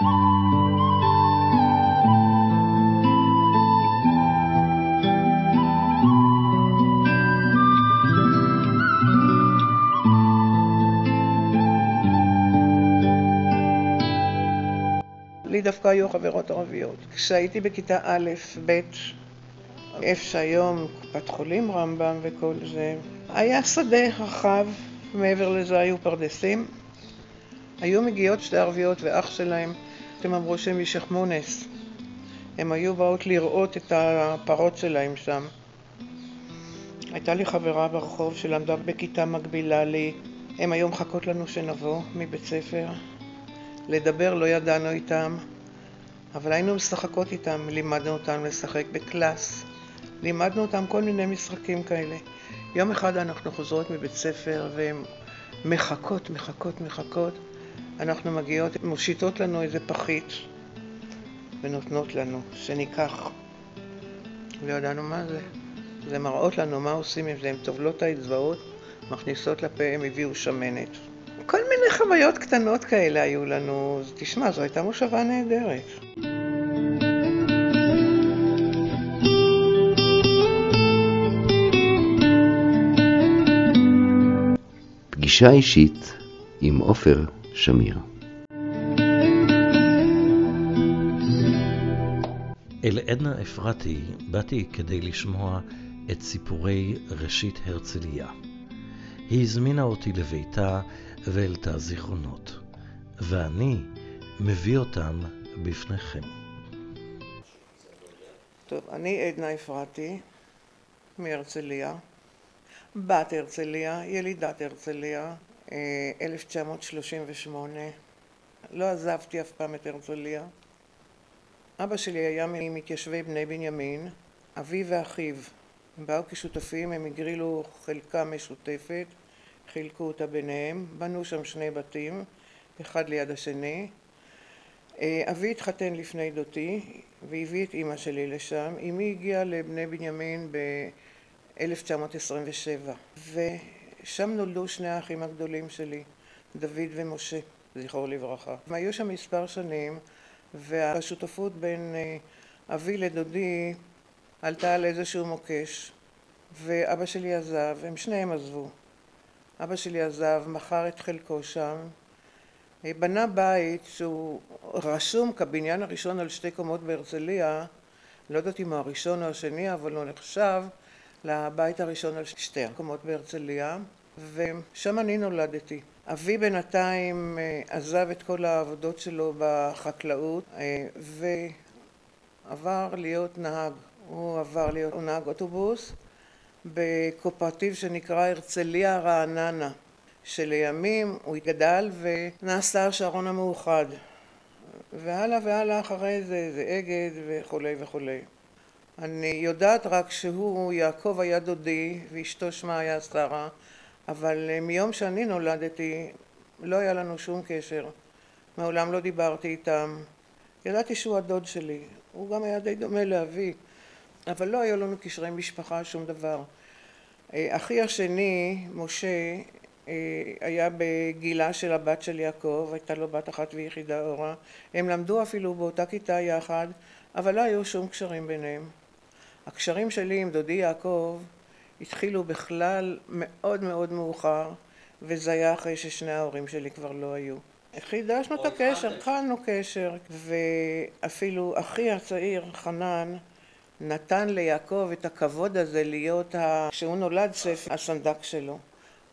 לי דווקא היו חברות ערביות. כשהייתי בכיתה א', ב', איפה שהיום קופת חולים רמב"ם וכל זה, היה שדה רחב, מעבר לזה היו פרדסים. היו מגיעות שתי ערביות ואח שלהם, הם אמרו שהם משחמונס. הם היו באות לראות את הפרות שלהם שם. הייתה לי חברה ברחוב שלמדה בכיתה מקבילה לי. הם היו מחכות לנו שנבוא מבית ספר. לדבר לא ידענו איתם, אבל היינו משחקות איתם, לימדנו אותם לשחק בקלאס, לימדנו אותם כל מיני משחקים כאלה. יום אחד אנחנו חוזרות מבית ספר והן מחכות, מחכות, מחכות. אנחנו מגיעות, מושיטות לנו איזה פחית ונותנות לנו, שניקח. לא ידענו מה זה. זה מראות לנו מה עושים עם זה, הן טובלות האצבעות, מכניסות לפה, הם הביאו שמנת. כל מיני חוויות קטנות כאלה היו לנו. תשמע, זו הייתה מושבה נהדרת. פגישה אישית עם עופר שמיר. אל עדנה אפרתי באתי כדי לשמוע את סיפורי ראשית הרצליה. היא הזמינה אותי לביתה והעלתה זיכרונות, ואני מביא אותם בפניכם. טוב, אני עדנה אפרתי מהרצליה, בת הרצליה, ילידת הרצליה, 1938. אה, לא עזבתי אף פעם את הרצליה. אבא שלי היה ממתיישבי בני בנימין, אבי ואחיו הם באו כשותפים, הם הגרילו חלקה משותפת, חילקו אותה ביניהם, בנו שם שני בתים, אחד ליד השני. אה, אבי התחתן לפני דותי והביא את אימא שלי לשם. אמי הגיעה לבני בנימין ב-1927 ושם נולדו שני האחים הגדולים שלי, דוד ומשה, זכרו לברכה. הם היו שם מספר שנים והשותפות בין אה, אבי לדודי עלתה על איזשהו מוקש ואבא שלי עזב, הם שניהם עזבו. אבא שלי עזב, מכר את חלקו שם, בנה בית שהוא רשום כבניין הראשון על שתי קומות בהרצליה, לא יודעת אם הוא הראשון או השני, אבל הוא נחשב לבית הראשון על שתי הקומות בהרצליה, ושם אני נולדתי. אבי בינתיים אה, עזב את כל העבודות שלו בחקלאות אה, ועבר להיות נהג. הוא עבר להיות נהג אוטובוס בקואפרטיב שנקרא הרצליה רעננה, שלימים הוא גדל ונעשה השערון המאוחד. והלאה והלאה אחרי זה, זה אגד וכולי וכולי. אני יודעת רק שהוא, יעקב היה דודי ואשתו שמה היה שרה, אבל מיום שאני נולדתי לא היה לנו שום קשר. מעולם לא דיברתי איתם. ידעתי שהוא הדוד שלי. הוא גם היה די דומה לאבי. אבל לא היו לנו קשרי משפחה, שום דבר. אה, אחי השני, משה, אה, היה בגילה של הבת של יעקב, הייתה לו בת אחת ויחידה אורה. הם למדו אפילו באותה כיתה יחד, אבל לא היו שום קשרים ביניהם. הקשרים שלי עם דודי יעקב התחילו בכלל מאוד מאוד מאוחר, וזה היה אחרי ששני ההורים שלי כבר לא היו. חידשנו את הקשר, התחלנו קשר, ואפילו אחי הצעיר, חנן, נתן ליעקב את הכבוד הזה להיות, כשהוא נולד ספר, הסנדק שלו.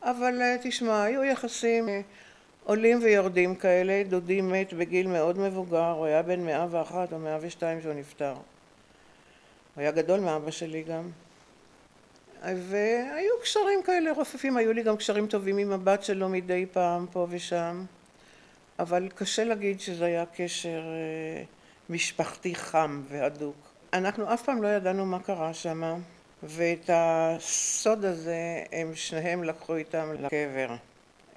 אבל אה, תשמע, היו יחסים אה, עולים ויורדים כאלה, דודי מת בגיל מאוד מבוגר, הוא היה בן מאה ואחת או מאה ושתיים שהוא נפטר. הוא היה גדול מאבא שלי גם. והיו קשרים כאלה רופפים, היו לי גם קשרים טובים עם הבת שלו מדי פעם, פה ושם. אבל קשה להגיד שזה היה קשר אה, משפחתי חם והדוק. אנחנו אף פעם לא ידענו מה קרה שם, ואת הסוד הזה הם שניהם לקחו איתם לקבר.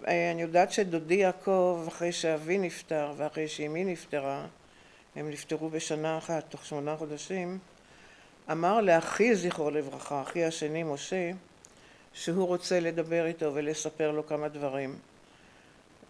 אני יודעת שדודי יעקב, אחרי שאבי נפטר ואחרי שאמי נפטרה, הם נפטרו בשנה אחת, תוך שמונה חודשים, אמר לאחי, זכרו לברכה, אחי השני, משה, שהוא רוצה לדבר איתו ולספר לו כמה דברים.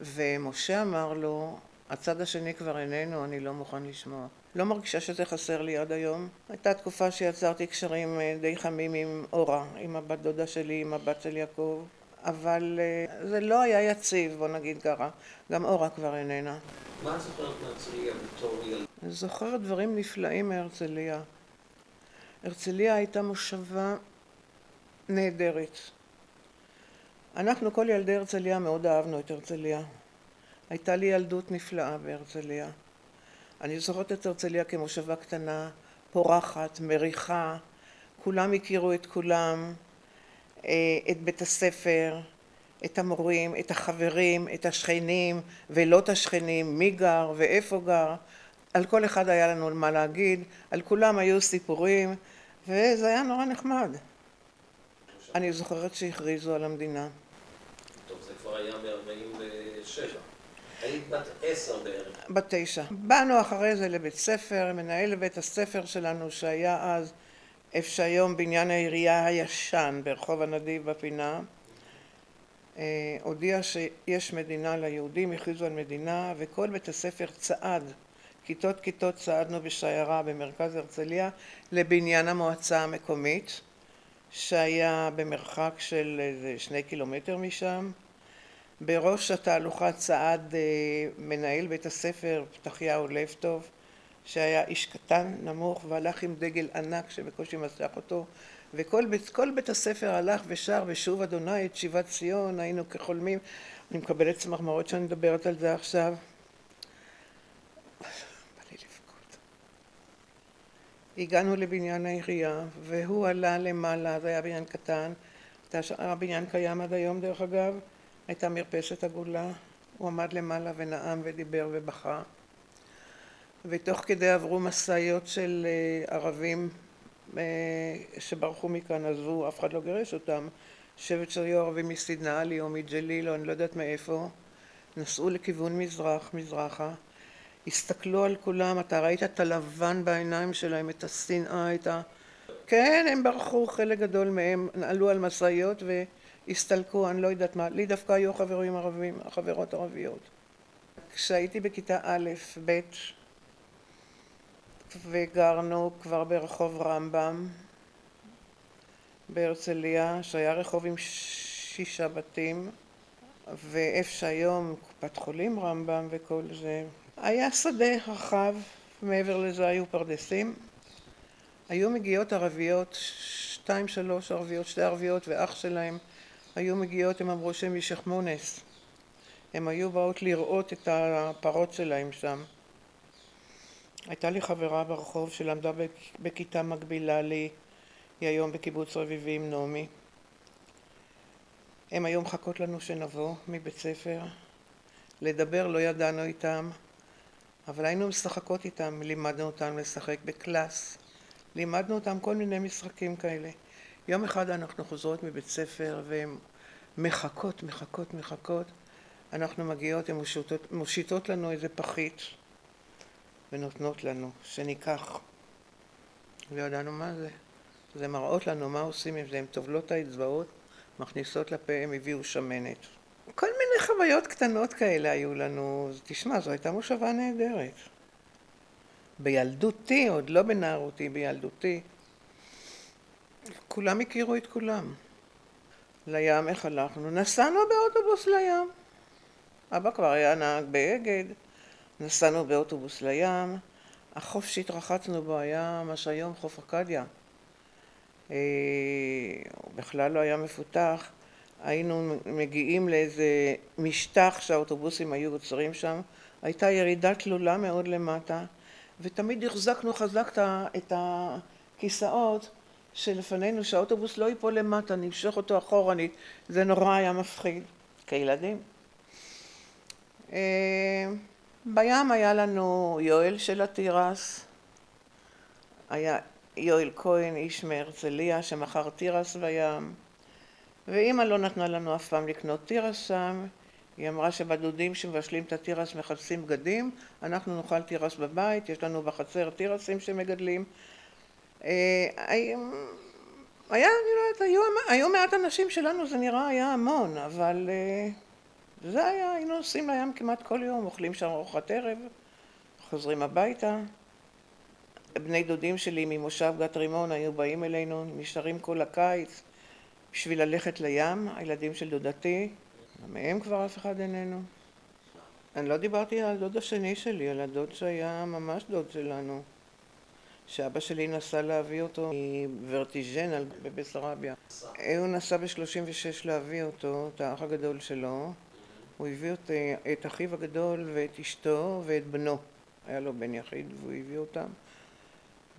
ומשה אמר לו, הצד השני כבר איננו, אני לא מוכן לשמוע. לא מרגישה שזה חסר לי עד היום. הייתה תקופה שיצרתי קשרים אה, די חמים עם אורה, עם הבת דודה שלי, עם הבת של יעקב, אבל אה, זה לא היה יציב, בוא נגיד ככה. גם אורה כבר איננה. מה את זוכרת מהרצליה בתור ילד? זוכרת דברים נפלאים מהרצליה. הרצליה הייתה מושבה נהדרת. אנחנו, כל ילדי הרצליה, מאוד אהבנו את הרצליה. הייתה לי ילדות נפלאה בהרצליה. אני זוכרת את הרצליה כמושבה קטנה, פורחת, מריחה, כולם הכירו את כולם, אה, את בית הספר, את המורים, את החברים, את השכנים ולא את השכנים, מי גר ואיפה גר. על כל אחד היה לנו מה להגיד, על כולם היו סיפורים, וזה היה נורא נחמד. אני זוכרת שהכריזו על המדינה. טוב, זה כבר היה ב-47. היית בת עשר בערך. בת תשע. באנו אחרי זה לבית ספר, מנהל בית הספר שלנו שהיה אז איפה שהיום בניין העירייה הישן ברחוב הנדיב בפינה אה, הודיע שיש מדינה ליהודים, הכריזו על מדינה וכל בית הספר צעד כיתות כיתות צעדנו בשיירה במרכז הרצליה לבניין המועצה המקומית שהיה במרחק של איזה שני קילומטר משם. בראש התהלוכה צעד אה, מנהל בית הספר פתחיהו לב טוב שהיה איש קטן נמוך והלך עם דגל ענק שבקושי מסך אותו. וכל בית, בית הספר הלך ושר ושוב אדוני את שיבת ציון היינו כחולמים. אני מקבלת צמרמורות שאני מדברת על זה עכשיו הגענו לבניין העירייה והוא עלה למעלה, זה היה בניין קטן, הבניין קיים עד היום דרך אגב, הייתה מרפסת עגולה, הוא עמד למעלה ונאם ודיבר ובכה. ותוך כדי עברו משאיות של אה, ערבים אה, שברחו מכאן, עזבו, אף אחד לא גירש אותם, שבט שהיו ערבים מסידנאלי או מג'ליל או אני לא יודעת מאיפה, נסעו לכיוון מזרח, מזרחה הסתכלו על כולם, אתה ראית את הלבן בעיניים שלהם, את השנאה, את ה... כן, הם ברחו, חלק גדול מהם עלו על משאיות והסתלקו, אני לא יודעת מה, לי דווקא היו חברים ערבים, חברות ערביות. כשהייתי בכיתה א', ב', וגרנו כבר ברחוב רמב"ם בהרצליה, שהיה רחוב עם שישה בתים, ואיפה שהיום קופת חולים רמב"ם וכל זה, היה שדה רחב, מעבר לזה היו פרדסים. היו מגיעות ערביות, שתיים שלוש ערביות, שתי ערביות ואח שלהם היו מגיעות, הם אמרו שהם משכמונס. הם היו באות לראות את הפרות שלהם שם. הייתה לי חברה ברחוב שלמדה בכיתה מקבילה לי, היא היום בקיבוץ רביבים, נעמי. הם היו מחכות לנו שנבוא מבית ספר, לדבר לא ידענו איתם, אבל היינו משחקות איתם, לימדנו אותם לשחק בקלאס, לימדנו אותם כל מיני משחקים כאלה. יום אחד אנחנו חוזרות מבית ספר והן מחכות, מחכות, מחכות. אנחנו מגיעות, הן מושיטות, מושיטות לנו איזה פחית ונותנות לנו, שניקח. לא ידענו מה זה. זה מראות לנו מה עושים עם זה, הן טובלות האצבעות, מכניסות לפה, הם הביאו שמנת. כל מיני חוויות קטנות כאלה היו לנו. תשמע, זו הייתה מושבה נהדרת. בילדותי, עוד לא בנערותי, בילדותי. כולם הכירו את כולם. לים, איך הלכנו? נסענו באוטובוס לים. אבא כבר היה נהג באגד, נסענו באוטובוס לים. החוף שהתרחצנו בו היה מה שהיום חוף אכדיה. אה, הוא בכלל לא היה מפותח. היינו מגיעים לאיזה משטח שהאוטובוסים היו עוצרים שם, הייתה ירידה תלולה מאוד למטה, ותמיד החזקנו חזק את הכיסאות שלפנינו, שהאוטובוס לא ייפול למטה, נמשוך אותו אחורנית, זה נורא היה מפחיד, כילדים. אה, בים היה לנו יואל של התירס, היה יואל כהן, איש מהרצליה, שמכר תירס בים. ואימא לא נתנה לנו אף פעם לקנות תירס שם, היא אמרה שבדודים שמבשלים את התירס מחפשים בגדים, אנחנו נאכל תירס בבית, יש לנו בחצר תירסים שמגדלים. אה, היה, אני לא יודעת, היו, היו מעט אנשים שלנו, זה נראה היה המון, אבל אה, זה היה, היינו נוסעים לים כמעט כל יום, אוכלים שם ארוחת ערב, חוזרים הביתה. בני דודים שלי ממושב גת רימון היו באים אלינו, נשארים כל הקיץ בשביל ללכת לים, הילדים של דודתי, מהם כבר אף אחד איננו. אני לא דיברתי על הדוד השני שלי, על הדוד שהיה ממש דוד שלנו, שאבא שלי נסע להביא אותו מוורטיג'ן בבסרביה. הוא נסע ב-36 להביא אותו, את האח הגדול שלו. הוא הביא את, את אחיו הגדול ואת אשתו ואת בנו. היה לו בן יחיד והוא הביא אותם.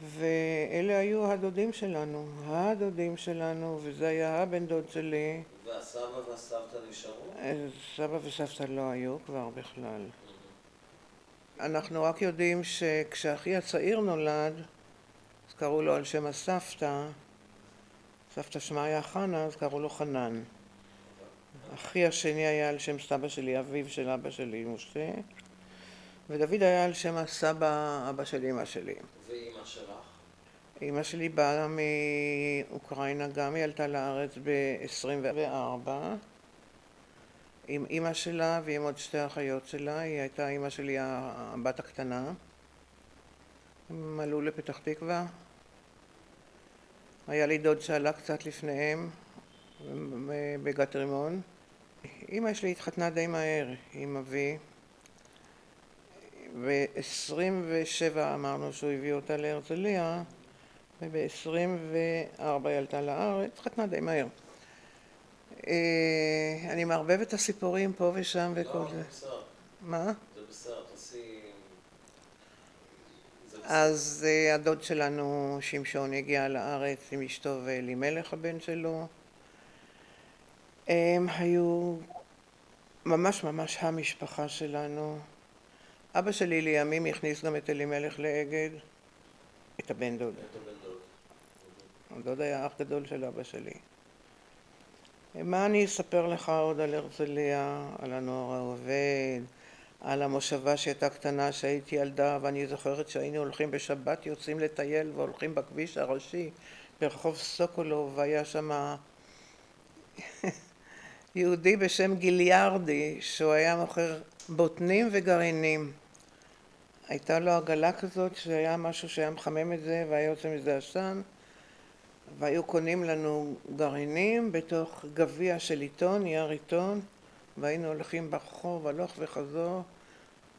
ואלה היו הדודים שלנו, הדודים שלנו, וזה היה הבן דוד שלי. והסבא והסבתא נשארו? סבא וסבתא לא היו כבר בכלל. אנחנו רק יודעים שכשאחי הצעיר נולד, אז קראו לו על שם הסבתא, סבתא שמה היה חנה, אז קראו לו חנן. אחי השני היה על שם סבא שלי, אביו של אבא שלי, משה, ודוד היה על שם הסבא, אבא של אמא שלי. ואימא שלך? אמא שלי באה מאוקראינה, גם היא עלתה לארץ ב-24 עם אמא שלה ועם עוד שתי אחיות שלה, היא הייתה אמא שלי הבת הקטנה. הם עלו לפתח תקווה. היה לי דוד שעלה קצת לפניהם בגת רימון. אמא שלי התחתנה די מהר עם אבי. ב-27 אמרנו שהוא הביא אותה להרצליה, וב-24 היא עלתה לארץ, התחתנה די מהר. אה, אני מערבבת את הסיפורים פה ושם וכל לא, זה. מה? זה תעשי... בסדר. אז אה, הדוד שלנו, שמשון, הגיע לארץ עם אשתו ואלימלך הבן שלו. הם היו ממש ממש המשפחה שלנו. אבא שלי לימים הכניס גם את אלימלך לאגד, את הבן דוד. הדוד היה אח גדול של אבא שלי. מה אני אספר לך עוד על הרצליה, על הנוער העובד, על המושבה שהייתה קטנה שהייתי ילדה ואני זוכרת שהיינו הולכים בשבת, יוצאים לטייל והולכים בכביש הראשי ברחוב סוקולוב והיה שם יהודי בשם גיליארדי שהוא היה מוכר בוטנים וגרעינים. הייתה לו עגלה כזאת שהיה משהו שהיה מחמם את זה והיה יוצא מזה עשן והיו קונים לנו גרעינים בתוך גביע של עיתון, נייר עיתון והיינו הולכים ברחוב הלוך וחזור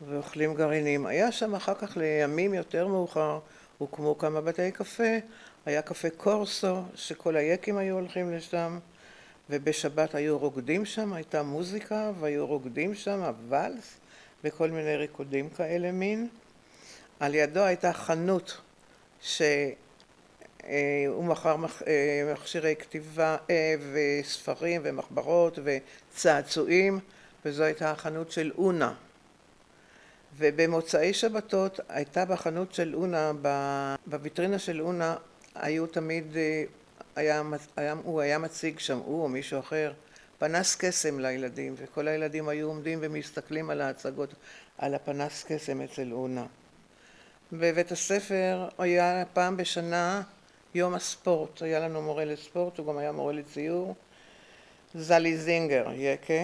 ואוכלים גרעינים. היה שם אחר כך לימים יותר מאוחר הוקמו כמה בתי קפה, היה קפה קורסו שכל היקים היו הולכים לשם ובשבת היו רוקדים שם, הייתה מוזיקה והיו רוקדים שם, הוואלס וכל מיני ריקודים כאלה מין. על ידו הייתה חנות שהוא מכר מכשירי כתיבה וספרים ומחברות וצעצועים וזו הייתה החנות של אונה. ובמוצאי שבתות הייתה בחנות של אונה, בוויטרינה של אונה היו תמיד, היה, היה, הוא היה מציג שם, הוא או מישהו אחר, פנס קסם לילדים וכל הילדים היו עומדים ומסתכלים על ההצגות, על הפנס קסם אצל אונה. בבית הספר היה פעם בשנה יום הספורט, היה לנו מורה לספורט, הוא גם היה מורה לציור, זלי זינגר, יקה,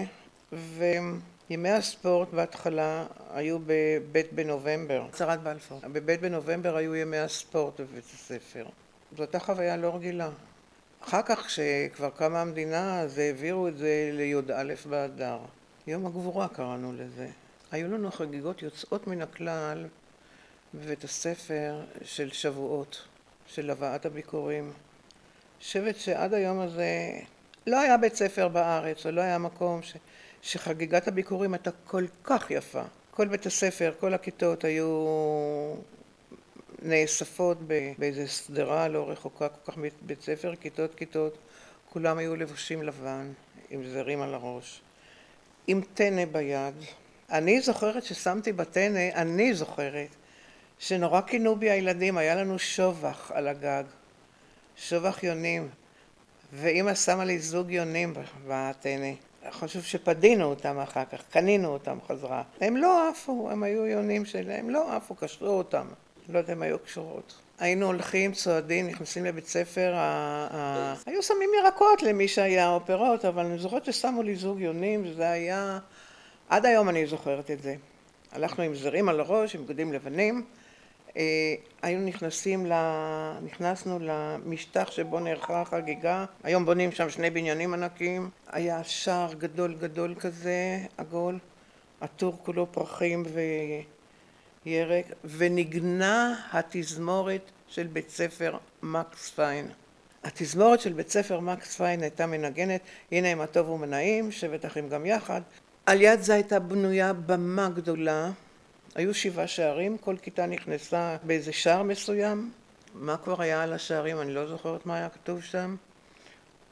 וימי הספורט בהתחלה היו בבית בנובמבר, הצהרת בלפור, בבית בנובמבר היו ימי הספורט בבית הספר, זו הייתה חוויה לא רגילה. אחר כך כשכבר קמה המדינה אז העבירו את זה לי"א באדר, יום הגבורה קראנו לזה. היו לנו חגיגות יוצאות מן הכלל בבית הספר של שבועות, של הבאת הביקורים. חושבת שעד היום הזה לא היה בית ספר בארץ, או לא היה מקום ש, שחגיגת הביקורים הייתה כל כך יפה. כל בית הספר, כל הכיתות היו נאספות באיזה שדרה לא רחוקה כל כך מבית ספר, כיתות כיתות, כולם היו לבושים לבן, עם זרים על הראש, עם טנא ביד. אני זוכרת ששמתי בטנא, אני זוכרת, שנורא כינו בי הילדים, היה לנו שובח על הגג, שובח יונים, ואימא שמה לי זוג יונים בטנא. חשוב שפדינו אותם אחר כך, קנינו אותם חזרה. הם לא עפו, הם היו יונים שלהם, לא עפו, קשרו אותם. לא יודע אם היו קשורות. היינו הולכים, צועדים, נכנסים לבית ספר, היו שמים ירקות למי שהיה, או פירות, אבל אני זוכרת ששמו לי זוג יונים, וזה היה עד היום אני זוכרת את זה. הלכנו עם זרים על הראש, עם בגדים לבנים, היינו נכנסים. נכנסנו למשטח שבו נערכה החגיגה, היום בונים שם שני בניינים ענקיים, היה שער גדול גדול כזה, עגול, עטור כולו פרחים וירק, ונגנה התזמורת של בית ספר מקס פיין. התזמורת של בית ספר מקס פיין הייתה מנגנת, הנה הם הטוב ומנעים, שבט אחים גם יחד. על יד זה הייתה בנויה במה גדולה, היו שבעה שערים, כל כיתה נכנסה באיזה שער מסוים. מה כבר היה על השערים? אני לא זוכרת מה היה כתוב שם.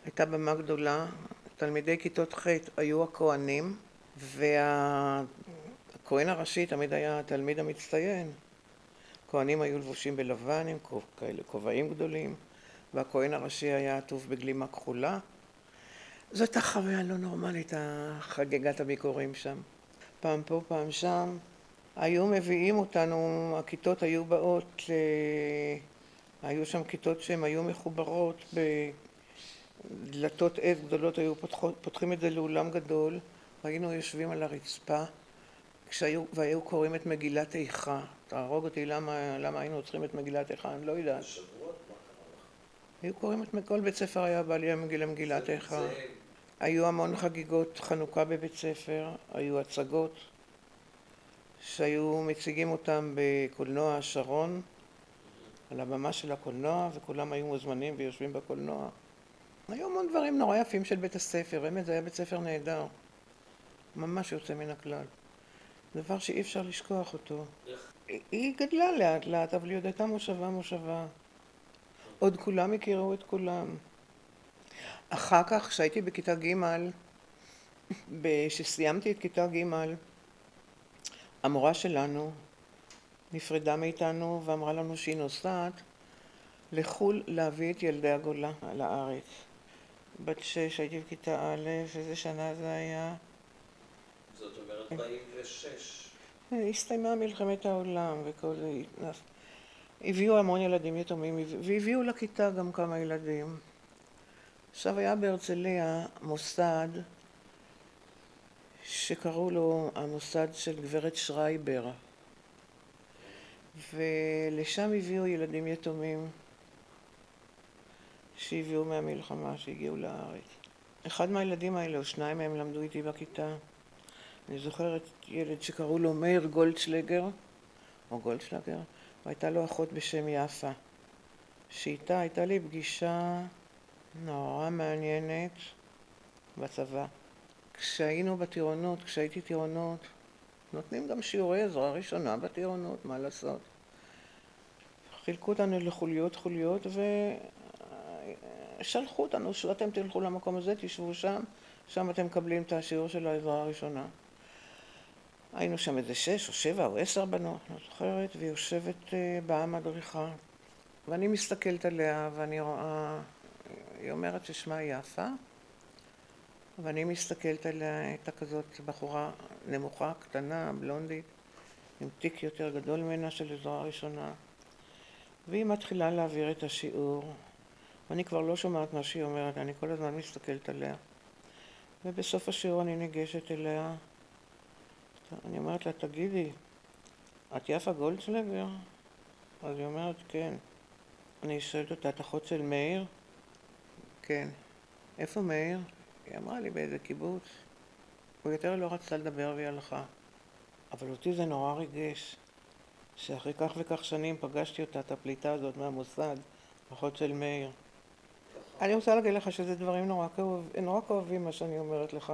הייתה במה גדולה. תלמידי כיתות ח' היו הכוהנים, והכהן הראשי תמיד היה התלמיד המצטיין. כהנים היו לבושים בלבן עם כאלה כובעים גדולים, והכהן הראשי היה עטוף בגלימה כחולה. זו הייתה חוויה לא נורמלית, חגיגת הביקורים שם. פעם פה, פעם שם. היו מביאים אותנו, הכיתות היו באות, היו שם כיתות שהן היו מחוברות בדלתות עץ גדולות, היו פותחות, פותחים את זה לאולם גדול, והיינו יושבים על הרצפה כשהיו, והיו קוראים את מגילת איכה. תהרוג אותי למה, למה היינו צריכים את מגילת איכה, אני לא יודעת. היו קוראים את כל בית ספר היה בא לי למגילת איכה. היו המון חגיגות חנוכה בבית ספר, היו הצגות. שהיו מציגים אותם בקולנוע השרון, על הבמה של הקולנוע, וכולם היו מוזמנים ויושבים בקולנוע. היו המון דברים נורא יפים של בית הספר, באמת זה היה בית ספר נהדר, ממש יוצא מן הכלל. דבר שאי אפשר לשכוח אותו. היא גדלה לאט לאט, אבל היא עוד הייתה מושבה מושבה. עוד כולם הכירו את כולם. אחר כך, כשהייתי בכיתה ג', כשסיימתי את כיתה ג', המורה שלנו נפרדה מאיתנו ואמרה לנו שהיא נוסעת לחו"ל להביא את ילדי הגולה לארץ. בת שש, הייתי בכיתה א', איזה שנה זה היה? זאת אומרת 46. הסתיימה מלחמת העולם וכל זה. הביאו המון ילדים יתומים והביאו לכיתה גם כמה ילדים. עכשיו היה בהרצליה מוסד שקראו לו המוסד של גברת שרייבר, ולשם הביאו ילדים יתומים שהביאו מהמלחמה, שהגיעו לארץ. אחד מהילדים האלה, או שניים מהם למדו איתי בכיתה. אני זוכרת ילד שקראו לו מאיר גולדשלגר, או גולדשלגר, והייתה לו אחות בשם יפה, שאיתה הייתה לי פגישה נורא מעניינת בצבא. כשהיינו בטירונות, כשהייתי טירונות, נותנים גם שיעורי עזרה ראשונה בטירונות, מה לעשות? חילקו אותנו לחוליות חוליות ושלחו אותנו, שאתם תלכו למקום הזה, תשבו שם, שם אתם מקבלים את השיעור של העזרה הראשונה. היינו שם איזה שש או שבע או עשר בנות, לא זוכרת, והיא יושבת אה, באה מדריכה, ואני מסתכלת עליה ואני רואה, היא אומרת ששמה יפה, ואני מסתכלת עליה, הייתה כזאת בחורה נמוכה, קטנה, בלונדית, עם תיק יותר גדול ממנה של עזרה ראשונה, והיא מתחילה להעביר את השיעור, ואני כבר לא שומעת מה שהיא אומרת, אני כל הזמן מסתכלת עליה. ובסוף השיעור אני ניגשת אליה, אני אומרת לה, תגידי, את יפה גולדסלבר? אז היא אומרת, כן. אני שואלת אותה, את אחות של מאיר? כן. איפה מאיר? היא אמרה לי באיזה קיבוץ. הוא יותר לא רצתה לדבר והיא הלכה. אבל אותי זה נורא ריגש, שאחרי כך וכך שנים פגשתי אותה, את הפליטה הזאת מהמוסד, אחות של מאיר. אני רוצה להגיד לך שזה דברים נורא, כאוב, נורא כואבים מה שאני אומרת לך,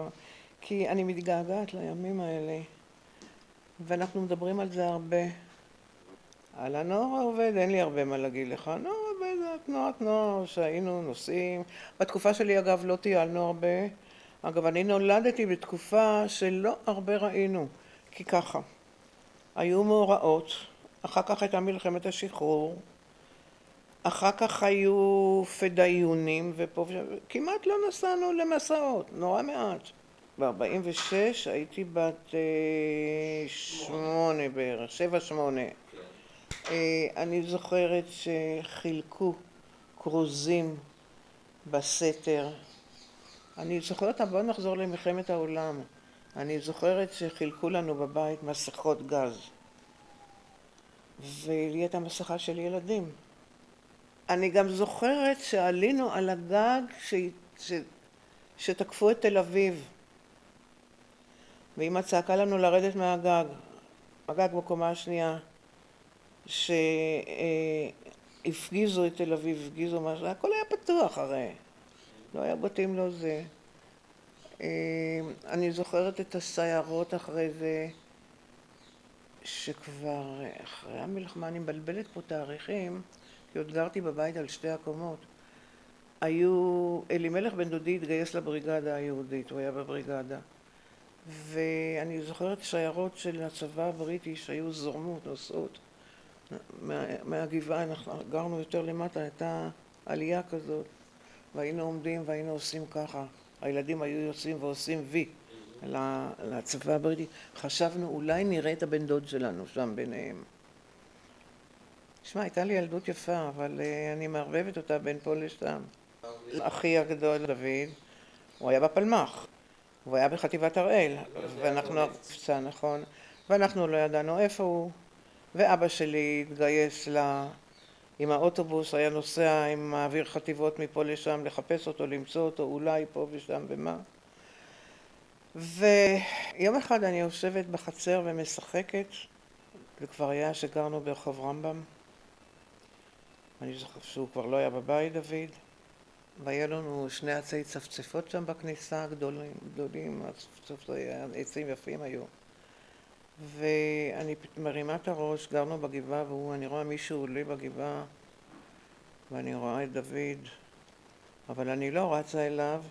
כי אני מתגעגעת לימים האלה, ואנחנו מדברים על זה הרבה. על הנוער העובד אין לי הרבה מה להגיד לך. זה תנועת נוער שהיינו נוסעים. בתקופה שלי אגב לא טיילנו הרבה. אגב אני נולדתי בתקופה שלא הרבה ראינו. כי ככה, היו מאורעות, אחר כך הייתה מלחמת השחרור, אחר כך היו פדאיונים ופה ושם, כמעט לא נסענו למסעות, נורא מעט. ב-46 הייתי בת אה, שמונה בערך, שבע שמונה. אה, אני זוכרת שחילקו כרוזים בסתר. אני זוכרת, בואו נחזור למלחמת העולם. אני זוכרת שחילקו לנו בבית מסכות גז, ולי הייתה מסכה של ילדים. אני גם זוכרת שעלינו על הגג ש... ש... שתקפו את תל אביב, ואמא צעקה לנו לרדת מהגג, הגג בקומה השנייה, שהפגיזו את תל אביב, הפגיזו משהו, הכל היה פתוח הרי, לא היה בתים לא זה. אני זוכרת את הסיירות אחרי זה, שכבר אחרי המלחמה, אני מבלבלת פה תאריכים, כי עוד גרתי בבית על שתי הקומות. היו, אלימלך בן דודי התגייס לבריגדה היהודית, הוא היה בבריגדה. ואני זוכרת שיירות של הצבא הבריטי שהיו זורמות, נוסעות מה, מהגבעה, אנחנו גרנו יותר למטה, הייתה עלייה כזאת, והיינו עומדים והיינו עושים ככה. הילדים היו יוצאים ועושים וי לצבא הבריטי. חשבנו אולי נראה את הבן דוד שלנו שם ביניהם. תשמע, הייתה לי ילדות יפה, אבל uh, אני מערבבת אותה בין פה לשם. אחי הגדול, דוד, הוא היה בפלמ"ח. הוא היה בחטיבת הראל, ואנחנו, נכון, ואנחנו לא ידענו איפה הוא, ואבא שלי התגייס ל... עם האוטובוס, היה נוסע עם מעביר חטיבות מפה לשם, לחפש אותו, למצוא אותו, אולי פה ושם ומה. ויום אחד אני יושבת בחצר ומשחקת, זה כבר היה שגרנו ברחוב רמב"ם. אני זוכרת שהוא כבר לא היה בבית, דוד. והיה לנו שני עצי צפצפות שם בכניסה, גדולים, גדולים, הצפצפות, עצים יפים היו. ואני מרימה את הראש, גרנו בגבעה, ואני רואה מישהו עולה בגבעה, ואני רואה את דוד, אבל אני לא רצה אליו,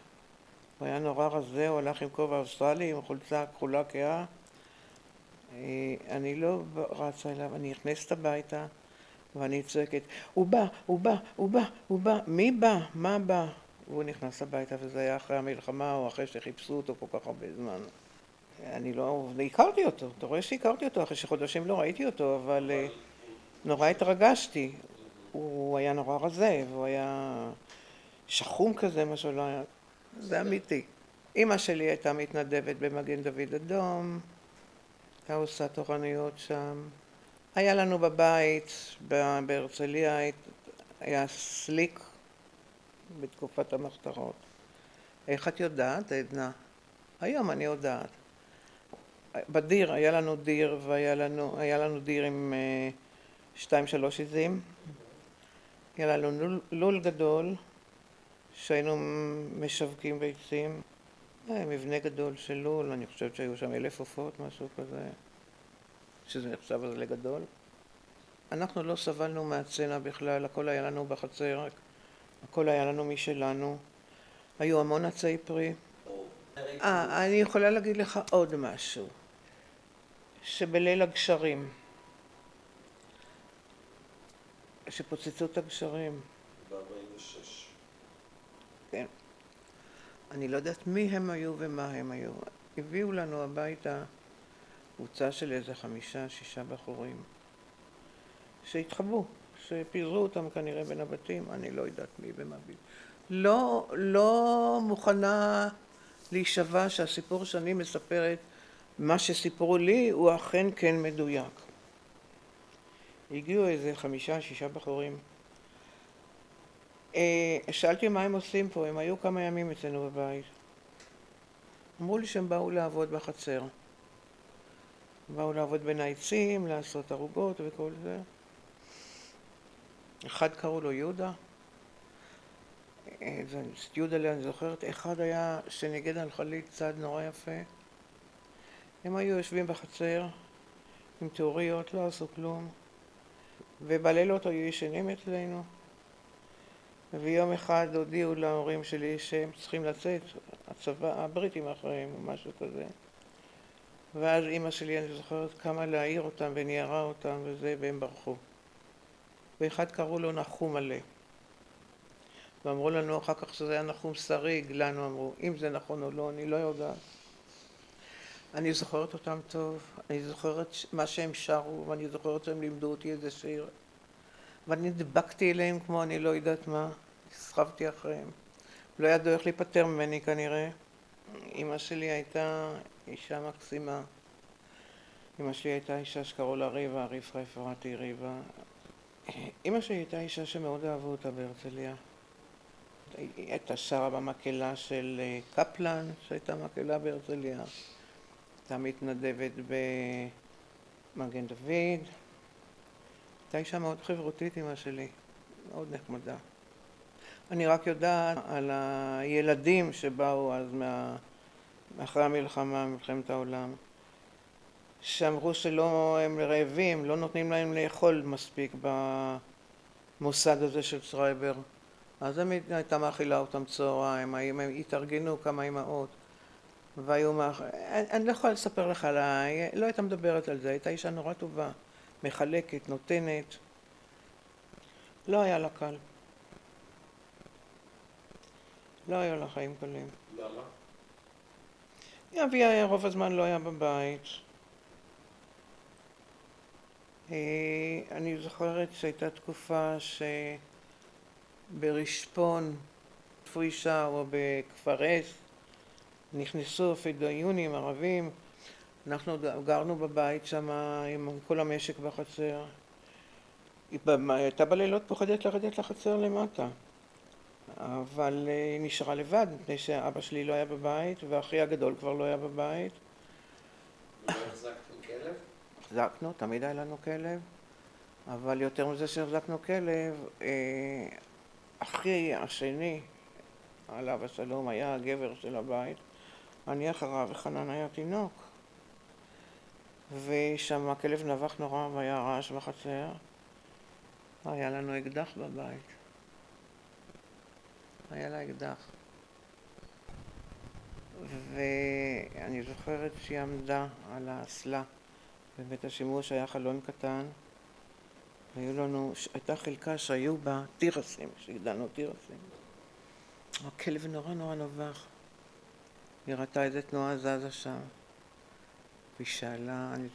הוא היה נורא רזה, הוא הלך עם כובע אוסטרלי, עם חולצה כחולה כהה. אה, אני לא רצה אליו, אני נכנסת הביתה, ואני צועקת, הוא בא, הוא בא, הוא בא, הוא בא, מי בא? מה בא? והוא נכנס הביתה, וזה היה אחרי המלחמה, או אחרי שחיפשו אותו כל כך הרבה זמן. אני לא... הכרתי אותו, אתה רואה שהכרתי אותו, אחרי שחודשים לא ראיתי אותו, אבל אה, נורא התרגשתי. הוא היה נורא רזה, והוא היה שחום כזה, מה שלא היה... זה אמיתי. אימא שלי הייתה מתנדבת במגן דוד אדום, הייתה עושה תורנויות שם. היה לנו בבית, בהרצליה, היה סליק בתקופת המחתרות. איך את יודעת, עדנה? היום אני יודעת. בדיר, היה לנו דיר, והיה לנו, לנו דיר עם אה, שתיים שלוש עזים. היה לנו לול, לול גדול, שהיינו משווקים ביצים. היה מבנה גדול של לול, אני חושבת שהיו שם אלף עופות, משהו כזה. שזה נחשב אז לגדול. אנחנו לא סבלנו מהצנע בכלל, הכל היה לנו בחצר, הכל היה לנו משלנו. היו המון עצי פרי. אה, אני יכולה להגיד לך עוד משהו. שבליל הגשרים, שפוצצו את הגשרים. ב-46. כן. אני לא יודעת מי הם היו ומה הם היו. הביאו לנו הביתה קבוצה של איזה חמישה, שישה בחורים שהתחבאו, שפיזרו אותם כנראה בין הבתים, אני לא יודעת מי ומה בדיוק. לא, לא מוכנה להישבע שהסיפור שאני מספרת, מה שסיפרו לי, הוא אכן כן מדויק. הגיעו איזה חמישה, שישה בחורים. אה, שאלתי מה הם עושים פה, הם היו כמה ימים אצלנו בבית. אמרו לי שהם באו לעבוד בחצר. באו לעבוד בין העצים, לעשות ערוגות וכל זה. אחד קראו לו יהודה, אה, יהודה, אני זוכרת, אחד היה שניגד על חליט צד נורא יפה. הם היו יושבים בחצר עם תיאוריות, לא עשו כלום, ובלילות היו ישנים אצלנו. ויום אחד הודיעו להורים שלי שהם צריכים לצאת, הצבא, הבריטים אחריהם או משהו כזה. ואז אימא שלי, אני זוכרת, קמה להעיר אותם וניירה אותם וזה, והם ברחו. ואחד קראו לו נחום מלא. ואמרו לנו אחר כך שזה היה נחום שריג, לנו אמרו, אם זה נכון או לא, אני לא יודעת. אני זוכרת אותם טוב, אני זוכרת מה שהם שרו, ואני זוכרת שהם לימדו אותי איזה שיר. ואני נדבקתי אליהם כמו אני לא יודעת מה, נסחבתי אחריהם. לא ידעו איך להיפטר ממני כנראה. אימא שלי הייתה אישה מקסימה. אמא שלי הייתה אישה שקראו לה ריבה, רבקה אפרתי ריבה. אמא שלי הייתה אישה שמאוד אהבו אותה בהרצליה. היא הייתה שרה במקהלה של אה, קפלן, שהייתה מקהלה בהרצליה. הייתה מתנדבת במגן דוד. הייתה אישה מאוד חברותית, אמא שלי, מאוד נחמדה. אני רק יודעת על הילדים שבאו אז מה... אחרי המלחמה, מלחמת העולם, שאמרו שלא, הם רעבים, לא נותנים להם לאכול מספיק במוסד הזה של צרייבר. אז היא הייתה מאכילה אותם צהריים, הם התארגנו כמה אמהות והיו מאכ... אני, אני לא יכולה לספר לך עליי, לא הייתה מדברת על זה, הייתה אישה נורא טובה, מחלקת, נותנת. לא היה לה קל. לא היה לה חיים קלים. למה? אבי רוב הזמן לא היה בבית. אה, אני זוכרת שהייתה תקופה שברשפון, איפה אישה או בכפר אס, נכנסו פדאיונים ערבים, אנחנו גרנו בבית שם עם כל המשק בחצר. היא הייתה בלילות פוחדת לרדת לחצר למטה. אבל אה, היא נשארה לבד, מפני שאבא שלי לא היה בבית, ואחי הגדול כבר לא היה בבית. לא החזקתם כלב? החזקנו, תמיד היה לנו כלב, אבל יותר מזה שהחזקנו כלב, אה, אחי השני, עליו השלום, היה הגבר של הבית, אני אחריו וחנן היה תינוק. ושם הכלב נבח נורא והיה רעש בחצר. היה לנו אקדח בבית. היה לה אקדח. ואני זוכרת שהיא עמדה על האסלה בבית השימוש, היה חלון קטן, והיו לנו, הייתה חלקה שהיו בה תירסים, שהגדלנו תירסים. הכלב נורא נורא נובח. היא ראתה איזה תנועה זזה שם. והיא שאלה, אני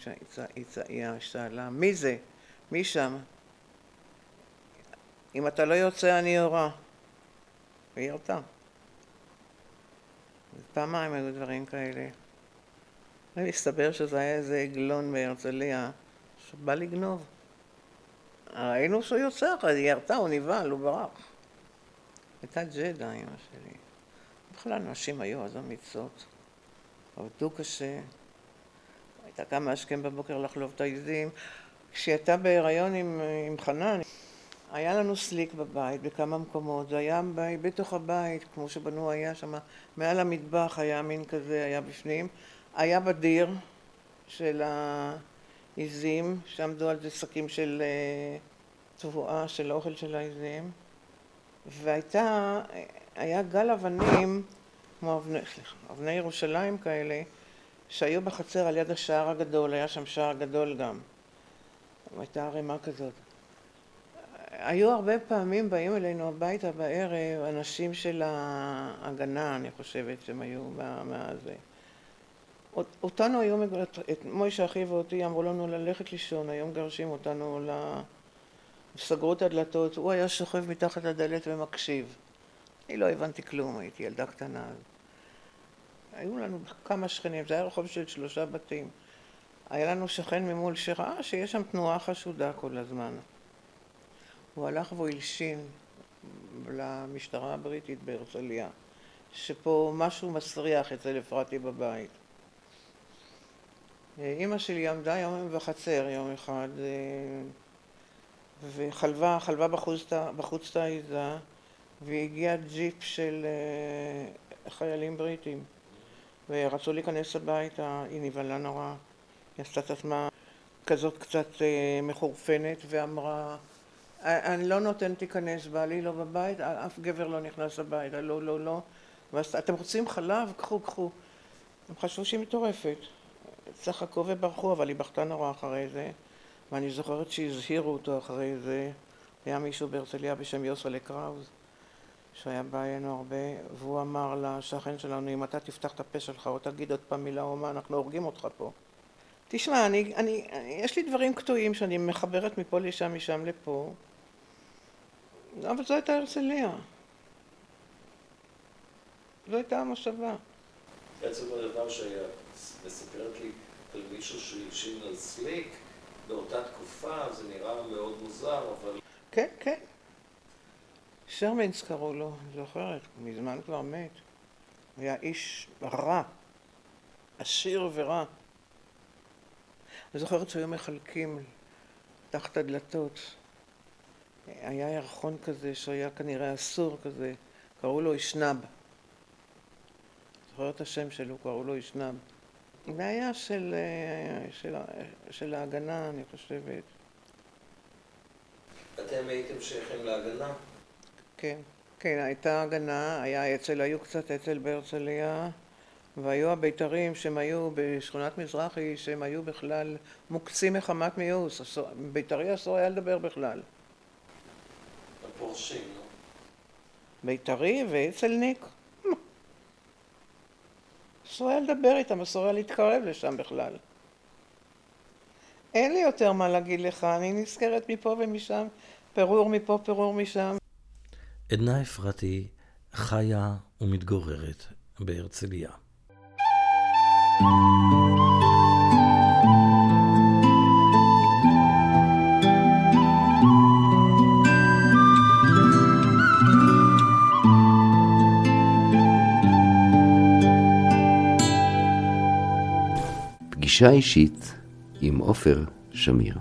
שאלה, מי זה? מי שם? אם אתה לא יוצא אני יורה. והיא ירתה. פעמיים היו דברים כאלה. והסתבר שזה היה איזה עגלון בהרצליה שבא לגנוב. ראינו שהוא יוצא היא ירתה, הוא נבהל, הוא ברח. הייתה ג'דה, אמא שלי. בכלל נשים היו אז אמיצות. עבדו קשה. הייתה קמה השכם בבוקר לחלוב את העיזים. כשהיא הייתה בהיריון עם, עם חנן, היה לנו סליק בבית בכמה מקומות, זה היה בתוך הבית, כמו שבנו היה שם, מעל המטבח היה מין כזה, היה בפנים, היה בדיר של העיזים, שעמדו על זה שקים של אה, תבואה, של אוכל של העיזים, והייתה, היה גל אבנים, כמו אבני, סליחה, אבני ירושלים כאלה, שהיו בחצר על יד השער הגדול, היה שם שער גדול גם. הייתה ערימה כזאת. היו הרבה פעמים באים אלינו הביתה בערב אנשים של ההגנה, אני חושבת שהם היו מה... זה. אותנו היום, את מוישה אחי ואותי אמרו לנו ללכת לישון, היום גרשים אותנו ל... סגרו את הדלתות, הוא היה שוכב מתחת לדלת ומקשיב. אני לא הבנתי כלום, הייתי ילדה קטנה. היו לנו כמה שכנים, זה היה רחוב של שלושה בתים. היה לנו שכן ממול שראה שיש שם תנועה חשודה כל הזמן. הוא הלך והוא הלשין למשטרה הבריטית בהרצליה, שפה משהו מסריח אצל אפרתי בבית. אימא שלי עמדה יום בחצר יום אחד וחלבה, חלבה בחוץ את העיזה והגיע ג'יפ של אה, חיילים בריטים ורצו להיכנס הביתה, היא נבהלה נורא, היא עשתה את עצמה כזאת קצת אה, מחורפנת ואמרה אני לא נותנת להיכנס, בעלי לא בבית, אף גבר לא נכנס הביתה, לא, לא, לא. ואז אתם רוצים חלב? קחו, קחו. הם חשבו שהיא מטורפת. צחקו וברחו, אבל היא בכתה נורא אחרי זה. ואני זוכרת שהזהירו אותו אחרי זה. היה מישהו בהרצליה בשם יוסלה קראוז, שהיה בא אלינו הרבה, והוא אמר לשכן שלנו, אם אתה תפתח את הפה שלך או תגיד עוד פעם מילה או מה, אנחנו הורגים אותך פה. תשמע, אני, אני, יש לי דברים קטועים שאני מחברת מפה לשם, משם לפה. אבל זו הייתה הרצליה. זו הייתה המושבה. בעצם הדבר שהיה מספרת לי על מישהו שהלשין על סליק באותה תקופה, זה נראה מאוד מוזר, אבל... כן, כן. שרמנס קראו לו, אני זוכרת, מזמן כבר מת. הוא היה איש רע, עשיר ורע. אני זוכרת שהיו מחלקים תחת הדלתות. היה ירחון כזה שהיה כנראה אסור כזה, קראו לו אשנב. זוכר את השם שלו, קראו לו אשנב. בעיה של, אה, של, של ההגנה, אני חושבת. אתם הייתם שייכים להגנה? כן, כן, הייתה הגנה, היה אצ"ל, היו קצת אצ"ל בהרצליה, והיו הבית"רים שהם היו בשכונת מזרחי, שהם היו בכלל מוקצים מחמת מיאוס, בית"רי אסור היה לדבר בכלל. הפורשים, נו. בית"רי ואצ"לניק. אסור היה לדבר איתם, אסור היה להתקרב לשם בכלל. אין לי יותר מה להגיד לך, אני נזכרת מפה ומשם, פירור מפה, פירור משם. עדנה אפרתי חיה ומתגוררת בהרצליה. פגישה אישית עם עופר שמיר